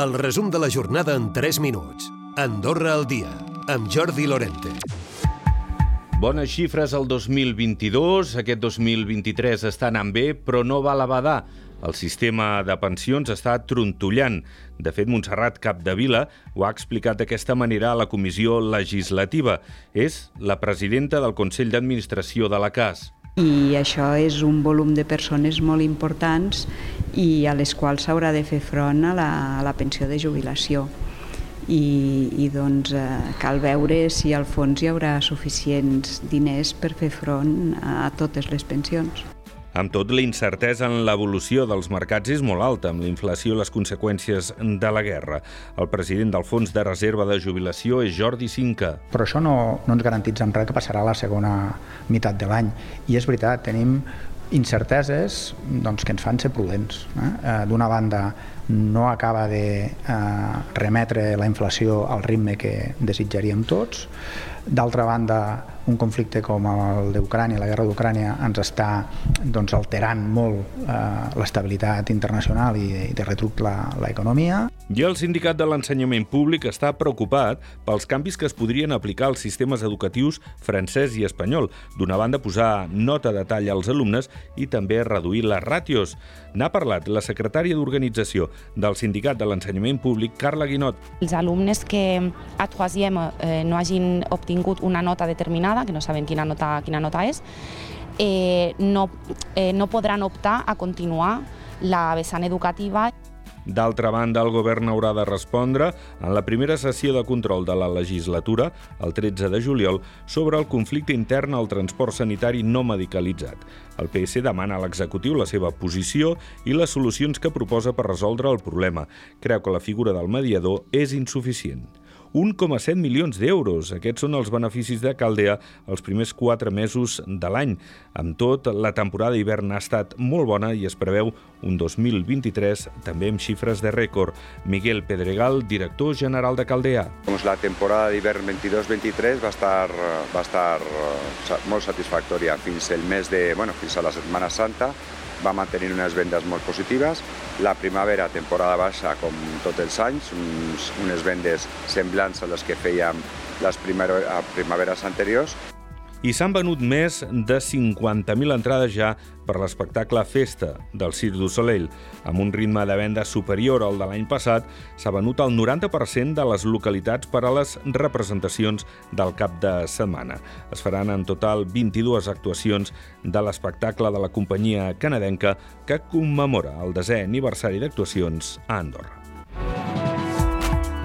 El resum de la jornada en 3 minuts. Andorra al dia, amb Jordi Lorente. Bones xifres al 2022. Aquest 2023 està anant bé, però no va a la badar. El sistema de pensions està trontollant. De fet, Montserrat Capdevila ho ha explicat d'aquesta manera a la comissió legislativa. És la presidenta del Consell d'Administració de la CAS i això és un volum de persones molt importants i a les quals s'haurà de fer front a la, a la pensió de jubilació i, i doncs eh, cal veure si al fons hi haurà suficients diners per fer front a totes les pensions. Amb tot, la incertesa en l'evolució dels mercats és molt alta, amb la inflació i les conseqüències de la guerra. El president del Fons de Reserva de Jubilació és Jordi Cinca. Però això no, no ens garantitza en res que passarà la segona meitat de l'any. I és veritat, tenim incerteses doncs, que ens fan ser prudents. Eh? eh d'una banda, no acaba de eh, remetre la inflació al ritme que desitjaríem tots. D'altra banda, un conflicte com el d'Ucrània, la guerra d'Ucrània, ens està doncs, alterant molt eh, l'estabilitat internacional i, i de retruc l'economia. I el sindicat de l'ensenyament públic està preocupat pels canvis que es podrien aplicar als sistemes educatius francès i espanyol. D'una banda, posar nota de tall als alumnes i també reduir les ràtios. N'ha parlat la secretària d'organització del sindicat de l'ensenyament públic, Carla Guinot. Els alumnes que a troisième eh, no hagin obtingut una nota determinada que no sabem quina nota, quina nota és, eh, no, eh, no podran optar a continuar la vessant educativa. D'altra banda, el govern haurà de respondre en la primera sessió de control de la legislatura, el 13 de juliol, sobre el conflicte intern al transport sanitari no medicalitzat. El PS demana a l'executiu la seva posició i les solucions que proposa per resoldre el problema. Creu que la figura del mediador és insuficient. 1,7 milions d'euros. Aquests són els beneficis de Caldea els primers quatre mesos de l'any. Amb tot, la temporada d'hivern ha estat molt bona i es preveu un 2023 també amb xifres de rècord. Miguel Pedregal, director general de Caldea. La temporada d'hivern 22-23 va estar, va estar eh, molt satisfactòria fins el mes de, bueno, fins a la Setmana Santa va mantenir unes vendes molt positives. La primavera, temporada baixa, com tots els anys, uns, unes vendes semblants a les que fèiem les primaveres anteriors i s'han venut més de 50.000 entrades ja per l'espectacle Festa del Cirque du Soleil. Amb un ritme de venda superior al de l'any passat, s'ha venut el 90% de les localitats per a les representacions del cap de setmana. Es faran en total 22 actuacions de l'espectacle de la companyia canadenca que commemora el desè aniversari d'actuacions a Andorra.